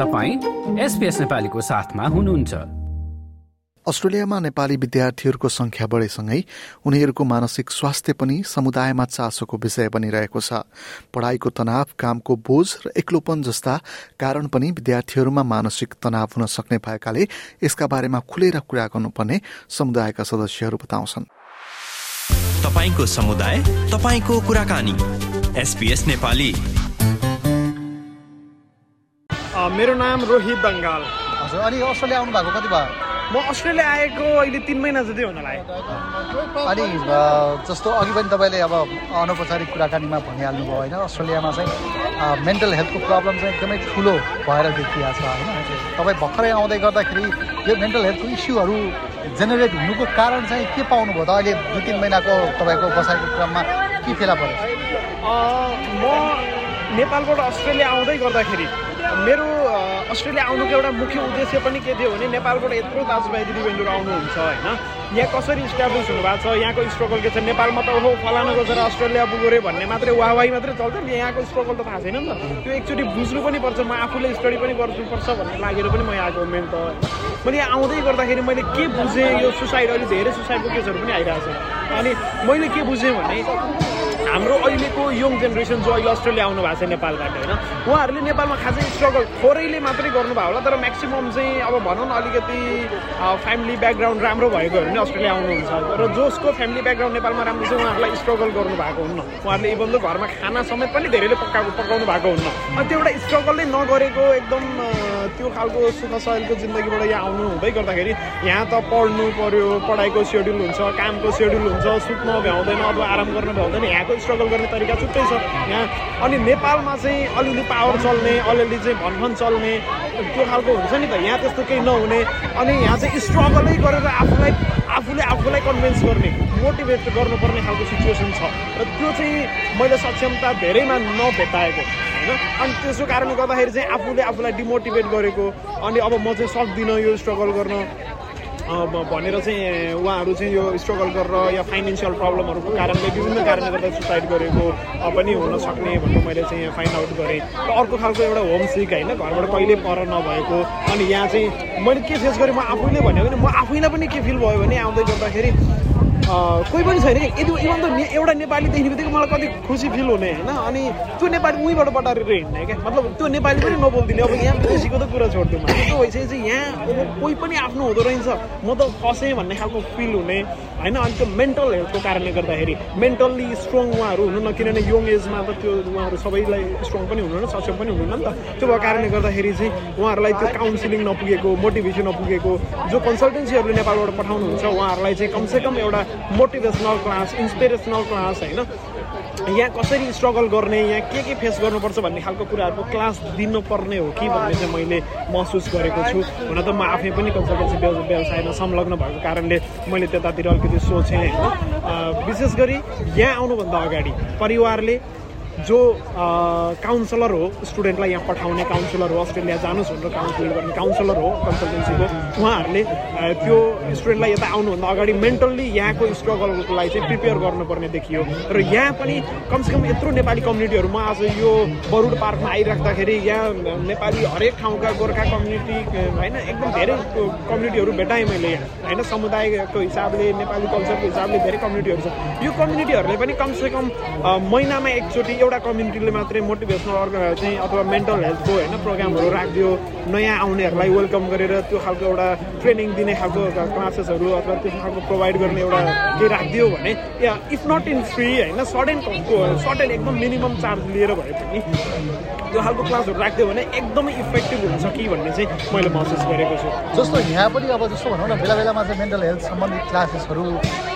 तपाईँ एसपिएस नेपालीको साथमा हुनुहुन्छ। अस्ट्रेलियामा नेपाली विद्यार्थीहरूको संख्या बढेसँगै उनीहरूको मानसिक स्वास्थ्य पनि समुदायमा चासोको विषय बनिरहेको छ। पढ़ाईको तनाव कामको बोझ र एक्लोपन जस्ता कारण पनि विद्यार्थीहरूमा मानसिक तनाव हुन सक्ने भएकाले यसका बारेमा खुलेर कुरा गर्नुपर्ने समुदायका सदस्यहरू बताउँछन्। तपाईँको समुदाय तपाईँको कुराकानी। एसपीएस नेपाली। मेरो नाम रोहित बङ्गाल। हजुर अनि अस्ट्रेलिया आउनु भएको कति भयो? म अस्ट्रेलिया आएको अहिले तिन महिना जति हुन लाग्यो। अनि जस्तो अघि पनि तपाईँले अब अनौपचारिक कुराकानीमा भनिहाल्नु भयो होइन? अस्ट्रेलियामा चाहिँ मेन्टल हेल्थको प्रब्लम चाहिँ एकदमै ठुलो भएर देखिएको छ होइन? तपाईँ भर्खरै आउँदै गर्दाखेरि यो मेन्टल हेल्थको इस्युहरू जेनेरेट हुनुको कारण चाहिँ के पाउनुभयो त? अहिले दुई तिन महिनाको तपाईँको बसाइको क्रममा के फेला पऱ्यो म नेपालबाट अस्ट्रेलिया आउँदै गर्दाखेरि मेरो अस्ट्रेलिया आउनुको एउटा मुख्य उद्देश्य पनि के थियो भने नेपालबाट यत्रो दाजुभाइ दिदीबहिनीहरू आउनुहुन्छ होइन। यहाँ कसरी इस्टाब्लिस हुनुभएको छ यहाँको स्ट्रगल के छ नेपालमा त ओहो फलानु गएर अस्ट्रेलिया पुग्यो अरे भन्ने मात्रै वाहवाही मात्रै चल्छ नि। यहाँको स्ट्रगल त थाहा छैन नि त। त्यो एकचोटि बुझ्नु पनि पर्छ म आफूले स्टडी पनि गर्नुपर्छ भन्ने लागेर पनि म आएको मेन त। मैले यहाँ आउँदै गर्दाखेरि मैले के बुझेँ यो सुसाइड अहिले धेरै सुसाइडको केसहरू पनि आइरहेको छ। अनि मैले के बुझेँ भने हाम्रो अहिलेको यङ जेनेरेसन जो अहिले अस्ट्रेलिया आउनु भएको छ नेपालबाट होइन? उहाँहरूले नेपालमा खासै स्ट्रगल थोरैले मात्रै गर्नुभयो होला तर म्याक्सिमम् चाहिँ अब भनौँ न अलिकति फ्यामिली ब्याकग्राउन्ड राम्रो भएकोहरू नै अस्ट्रेलिया आउनुहुन्छ। र जसको फ्यामिली ब्याकग्राउन्ड नेपालमा राम्रो छ उहाँहरूलाई स्ट्रगल गर्नु भएको हुन्न। उहाँहरूले इभन त घरमा खाना समेत पनि धेरैले पकाएको पकाउनु भएको हुन्न। अनि त्यो एउटा स्ट्रगलै नगरेको एकदम त्यो खालको सुख सहेलको जिन्दगीबाट यहाँ आउनु हुँदै गर्दाखेरि यहाँ त पढ्नु पऱ्यो पढाइको सेड्युल हुन्छ कामको सेड्युल हुन्छ सुत्न भ्याउँदैन अथवा आराम गर्न भ्याउँदैन यहाँको स्ट्रगल गर्ने तरिका छुट्टै छ यहाँ। अनि नेपालमा चाहिँ अलिअलि पावर चल्ने अलिअलि चाहिँ भनभन चल्ने त्यो खालको हुन्छ नि त। यहाँ त्यस्तो केही नहुने। अनि यहाँ चाहिँ स्ट्रगलै गरेर आफूलाई आफूले आफूलाई कन्भिन्स गर्ने मोटिभेट गर्नुपर्ने खालको सिचुएसन छ। र त्यो चाहिँ मैले सक्षमता धेरैमा नभेटाएको होइन? अनि त्यसो कारणले गर्दाखेरि चाहिँ आफूले आफूलाई डिमोटिभेट गरेको। अनि अब म चाहिँ सक्दिनँ यो स्ट्रगल गर्न। भनेर चाहिँ उहाँहरू चाहिँ यो स्ट्रगल गरेर या फाइनेन्सियल प्रब्लमहरूको कारणले विभिन्न कारणले गर्दा सुसाइड गरेको पनि हुन सक्ने भनेर मैले चाहिँ फाइन्ड आउट गरेँ। र अर्को खालको एउटा होम सिक होइन घरबाट कहिले पर नभएको। अनि यहाँ चाहिँ मैले के फेस गरेँ म आफैले भने म आफैलाई पनि के फिल भयो भने आउँदै गर्दाखेरि कोही पनि छैन कि यदि इभन त एउटा नेपाली देख्ने बित्तिकै मलाई कति खुसी फिल हुने होइन अनि त्यो नेपाली उहीँबाट बटारेर हिँड्ने क्या मतलब त्यो नेपाली पनि नबोलिदिने अब यहाँ विदेशीको त कुरा छोडिदिउँ त्यो भइसकेपछि यहाँ अब कोही पनि आफ्नो हुँदो रहेछ म त फसेँ भन्ने खालको फिल हुने होइन अनि त्यो मेन्टल हेल्थको कारणले गर्दाखेरि मेन्टल्ली स्ट्रङ उहाँहरू हुनु न किनभने यङ एजमा त त्यो उहाँहरू सबैलाई स्ट्रङ पनि हुनु न सक्षम पनि हुनुहुन्न नि त त्यो भएको कारणले गर्दाखेरि चाहिँ उहाँहरूलाई त्यो काउन्सिलिङ नपुगेको मोटिभेसन नपुगेको जो कन्सल्टेन्सीहरूले नेपालबाट पठाउनुहुन्छ उहाँहरूलाई चाहिँ कमसेकम एउटा मोटिभेसनल क्लास इन्सपिरेसनल क्लास होइन? यहाँ कसरी स्ट्रगल गर्ने यहाँ के के फेस गर्नुपर्छ भन्ने खालको कुराहरूको क्लास दिनुपर्ने हो कि भन्ने चाहिँ मैले महसुस गरेको छु। हुन त म आफै पनि कन्सल्टेन्सी व्यवसायमा संलग्न भएको कारणले मैले त्यतातिर अलिकति सोचेँ होइन? विशेष गरी यहाँ आउनुभन्दा अगाडि परिवारले जो काउन्सलर हो स्टुडेन्टलाई यहाँ पठाउने काउन्सिलर हो अस्ट्रेलिया जानुहोस् भनेर काउन्सिलिङ गर्ने काउन्सिलर हो कन्सल्टेन्सीको उहाँहरूले त्यो स्टुडेन्टलाई यता आउनुभन्दा अगाडि मेन्टल्ली यहाँको स्ट्रगललाई चाहिँ प्रिपेयर गर्नुपर्ने देखियो। र यहाँ पनि कमसेकम यत्रो नेपाली कम्युनिटीहरू म आज यो बरुड पार्कमा आइराख्दाखेरि यहाँ नेपाली हरेक ठाउँका गोर्खा कम्युनिटी होइन एकदम धेरै कम्युनिटीहरू भेटाएँ मैले होइन समुदायको हिसाबले नेपाली कल्चरको हिसाबले धेरै कम्युनिटीहरू छ। यो कम्युनिटीहरूले पनि कमसेकम महिनामा एकचोटि एउटा कम्युनिटीले मात्रै मोटिभेसनल अर्ग चाहिँ अथवा मेन्टल हेल्थको होइन प्रोग्रामहरू राखिदियो नयाँ आउनेहरूलाई वेलकम गरेर त्यो खालको एउटा ट्रेनिङ दिने खालको क्लासेसहरू अथवा त्यो खालको प्रोभाइड गर्ने एउटा केही राखिदियो भने या इफ नट इन फ्री होइन सडन सडन एकदम मिनिमम चार्ज लिएर भए पनि त्यो खालको क्लासहरू राखिदियो भने एकदमै इफेक्टिभ हुन्छ कि भन्ने चाहिँ मैले महसुस गरेको छु। जस्तो यहाँ पनि अब जस्तो भनौँ न बेला बेलामा चाहिँ मेन्टल हेल्थ सम्बन्धित क्लासेसहरू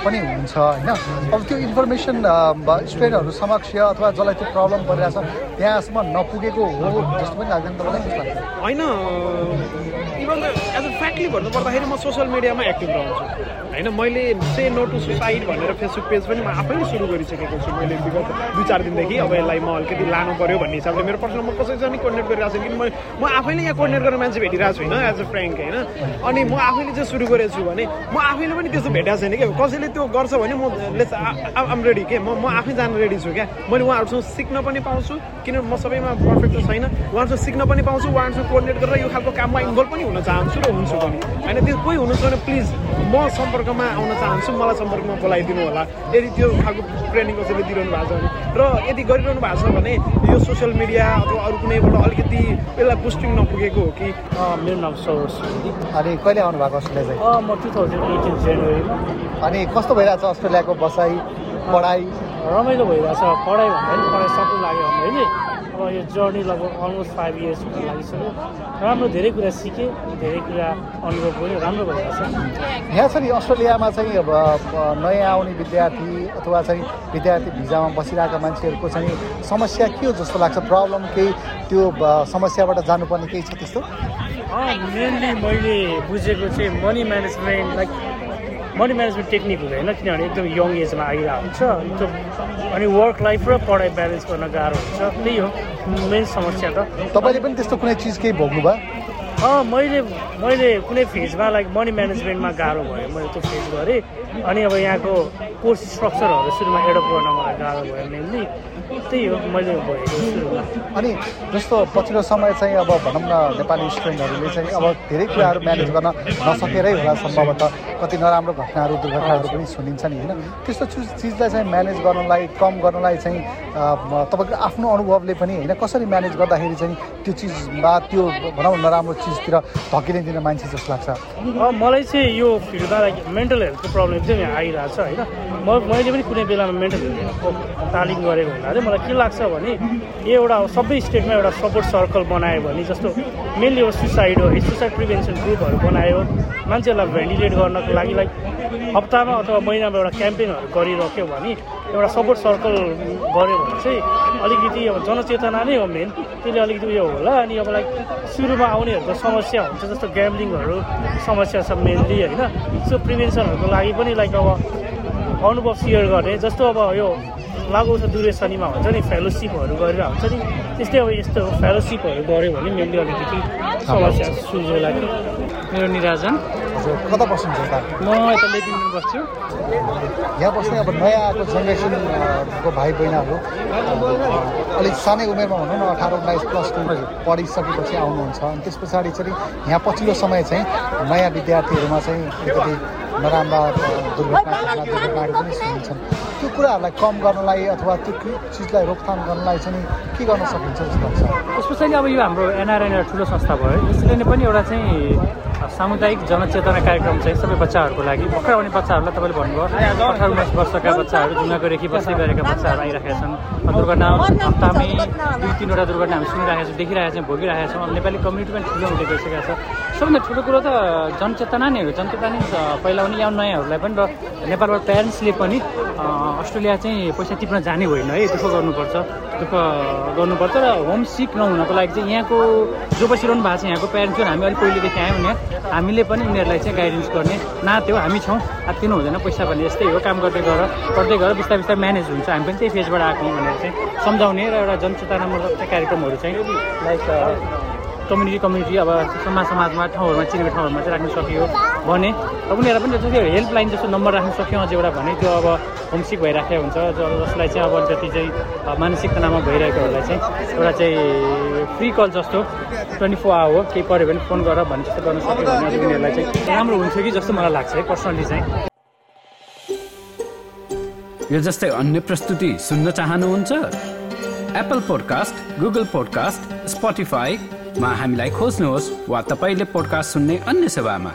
पनि हुन्छ होइन? अब त्यो इन्फर्मेसन स्टुडेन्टहरू समक्ष अथवा जसलाई त्यो प्रब्लम परिरहेछ त्यहाँसम्म नपुगेको हो जस्तो पनि लाग्दैन तपाईँलाई। होइन एज अ फ्याक्टली भन्नुपर्दाखेरि म सोसियल मिडियामा एक्टिभ रहन्छु होइन मैले से नो टु सुसाइड भनेर फेसबुक पेज पनि म आफैले सुरु गरिसकेको छु मैले विगत दुई चार दिनदेखि। अब यसलाई म अलिकति लानु पऱ्यो भन्ने हिसाबले मेरो पर्सनल म कसैसँग नि कोर्डिनेट गरिरहेको छु किन म आफैले यहाँ कोर्डिनेट गर्ने मान्छे भेटिरहेको छुइनँ एज अ फ्रेङ्क होइन? अनि म आफैले चाहिँ सुरु गरेको छु भने म आफैले पनि त्यस्तो भेटाएको छैन कि कसैले त्यो गर्छ भने म लेट्स आम रेडी के? म म आफै जानु रेडी छु क्या। मैले उहाँहरूसँग सिक्न पनि पाउँछु किन म सबैमा पर्फेक्ट छैन। उहाँहरूसँग सिक्न पनि पाउँछु उहाँहरूसँग कोर्डिनेट गरेर यो खालको काममा इन्भल्भ पनि हुन चाहन्छु र हुन्छु पनि। होइन त्यो कोही हुनुहुन्छ भने प्लिज म सम्पर्कमा आउन चाहन्छु मलाई सम्पर्कमा बोलाइदिनु होला। यदि त्यो खालको ट्रेनिङ कसैले दिइरहनु भएको छ भने र यदि गरिरहनु भएको छ भने यो सोसियल मिडिया अथवा अरू कुनैबाट अलिकति यसलाई बुस्टिङ नपुगेको हो कि? मेरो नाम सरोज अनि कहिले आउनु भएको अस्ट्रेलिया चाहिँ म टु थाउजन्ड एटिन जनवरीमा अनि कस्तो भइरहेछ अस्ट्रेलियाको बसाइ पढाइ? रमाइलो भइरहेछ पढाइ भन्दा पनि पढाइ सक्नु लाग्यो भने अब यो जर्नी लगभग अलमोस्ट फाइभ इयर्स हुन लागिसक्यो। राम्रो धेरै कुरा सिकेँ धेरै कुरा अनुभव भयो राम्रो भइरहेछ। यहाँ नि अस्ट्रेलियामा चाहिँ अब नयाँ आउने विद्यार्थी अथवा चाहिँ विद्यार्थी भिजामा बसिरहेका मान्छेहरूको चाहिँ समस्या के हो जस्तो लाग्छ? प्रब्लम केही त्यो समस्याबाट जानुपर्ने केही छ त्यस्तो? मेनली मैले बुझेको चाहिँ money management like money management technique हुँदैन किनभने एकदम यङ एजमा आइरहेको हुन्छ। अनि वर्क लाइफ र पढाइ ब्यालेन्स गर्न गाह्रो हुन्छ। त्यही हो मेन समस्या त। तपाईँले पनि त्यस्तो कुनै चिज केही भोग्नुभयो? मैले मैले कुनै फेजमा लाइक मनी म्यानेजमेन्टमा गाह्रो भयो मैले त्यो फेज गरेँ। अनि अब यहाँको कोर्स स्ट्रक्चरहरू सुरुमा एडप्ट गर्न मलाई गाह्रो भयो मेनली त्यही हो मैले भएको अनि जस्तो पछिल्लो समय चाहिँ अब भनौँ न नेपाली स्टुडेन्टहरूले चाहिँ अब धेरै कुराहरू म्यानेज गर्न नसकेरै होला सम्भवतः। कति नराम्रो घटनाहरू दुर्घटनाहरू पनि सुनिन्छ नि होइन? त्यस्तो चिजलाई चाहिँ म्यानेज गर्नलाई कम गर्नलाई चाहिँ तपाईँको आफ्नो अनुभवले पनि होइन? कसरी म्यानेज गर्दाखेरि चाहिँ त्यो चिजमा त्यो भनौँ नराम्रो चिजतिर धकिलिँदैन मान्छे जस्तो लाग्छ। मलाई चाहिँ यो फिल्डमा मेन्टल हेल्थको प्रब्लम चाहिँ आइरहेको छ होइन? म मैले पनि कुनै बेलामा मेन्टल हेल्थको तालिम गरेको चाहिँ मलाई के लाग्छ भने एउटा सबै स्टेटमा एउटा सपोर्ट सर्कल बनायो भने जस्तो मेनली अब सुसाइड हो सुसाइड प्रिभेन्सन ग्रुपहरू बनायो मान्छेहरूलाई भेन्टिलेट गर्नको लागि लाइक हप्तामा अथवा महिनामा एउटा क्याम्पेनहरू गरिराख्यो भने एउटा सपोर्ट सर्कल गऱ्यो भने चाहिँ अलिकति अब जनचेतना नै हो मेन। त्यसले अलिकति उयो होला अनि अब लाइक सुरुमा आउनेहरूको समस्या हुन्छ जस्तो ग्याम्लिङहरू समस्या छ मेनली होइन? सो प्रिभेन्सनहरूको लागि पनि लाइक अब अनुभव सेयर गर्ने जस्तो अब यो लागु छ दुरेसनीमा हुन्छ नि फेलोसिपहरू गरेर हुन्छ नि त्यस्तै अब यस्तो फेलोसिपहरू गऱ्यो भने मेनली अलिकति समस्या सुल्झो लाग्यो मेरो निराजन। कता बस्नुहुन्छ म यता लेटिङमा बस्छु। यहाँ बस्ने अब नयाँ आएको जेनेरेसनको भाइ बहिनीहरू अलिक सानै उमेरमा भनौँ न अठार उन्नाइस प्लस टू पढिसकेपछि आउनुहुन्छ। अनि त्यस पछाडि चाहिँ यहाँ पछिल्लो समय चाहिँ नयाँ विद्यार्थीहरूमा चाहिँ अलिकति नराम्रा दुर्घटना दुर्घटनाहरू पनि सुनिन्छन्। त्यो कुराहरूलाई कम गर्नलाई अथवा त्यो चिजलाई रोकथाम गर्नलाई चाहिँ के गर्न सकिन्छ जस्तो लाग्छ? स्पेसली अब यो हाम्रो एनआरएन एउटा ठुलो संस्था भयो यसले नै पनि एउटा चाहिँ सामुदायिक जनचेतना कार्यक्रम चाहिँ सबै बच्चाहरूको लागि भर्खर आउने बच्चाहरूलाई तपाईँले भन्नुभयो अठार उन्नाइस वर्षका बच्चाहरू जुङ्गाको बस्दै गरेका बच्चाहरू आइरहेका छन्। दुर्घटना हप्तामै दुई तिनवटा दुर्घटना हामी सुनिरहेका छौँ देखिरहेका छौँ भोगिरहेका छौँ। नेपाली कम्युनिटी पनि ठुलो हुँदै गइसकेको छ। सबभन्दा ठुलो कुरो त जनचेतना नै हो। जनचेतना नै पहिला पनि यहाँ नयाँहरूलाई पनि र नेपालबाट प्यारेन्ट्सले पनि अस्ट्रेलिया चाहिँ पैसा टिप्न जाने होइन है दुःख गर्नुपर्छ। दुःख गर्नुपर्छ र होम सिक नहुनको लागि चाहिँ यहाँको जो बसिरहनु भएको छ यहाँको प्यारेन्ट्स जुन हामी अलिक पहिलेदेखि आयौँ यहाँ। हामीले पनि उनीहरूलाई चाहिँ गाइडेन्स गर्ने नाते हो हामी छौँ। आत्तिनु हुँदैन पैसा भने यस्तै हो काम गर्दै गर गर्दै गर बिस्तारै बिस्तारै म्यानेज हुन्छ। हामी पनि त्यही फेजबाट आएको भनेर चाहिँ सम्झाउने र एउटा जनचेतनामूलक चाहिँ कार्यक्रमहरू चाहिँ लाइक कम्युनिटी कम्युनिटी अब समाज समाजमा ठाउँहरूमा चिनेको ठाउँहरूमा चाहिँ राख्नु सकियो। भने अब उनीहरूलाई पनि जस्तो हेल्पलाइन जस्तो नम्बर राख्नु सक्यो अझै एउटा भने त्यो अब होमसिक भइराखेको हुन्छ। जसलाई चाहिँ अब अलिकति चाहिँ मानसिक तनावमा भइरहेकोहरूलाई चाहिँ एउटा चाहिँ फ्री कल जस्तो ट्वेन्टी फोर आवर केही पऱ्यो भने फोन गर भन्ने जस्तो गर्न सक्यो भने उनीहरूलाई चाहिँ राम्रो हुन्थ्यो कि जस्तो मलाई लाग्छ है पर्सनली चाहिँ। यो जस्तै अन्य प्रस्तुति सुन्न चाहनुहुन्छ? एप्पल पोडकास्ट गुगल पोडकास्ट स्पोटिफाईमा हामीलाई खोज्नुहोस् वा तपाईँले पोडकास्ट सुन्ने अन्य सेवामा।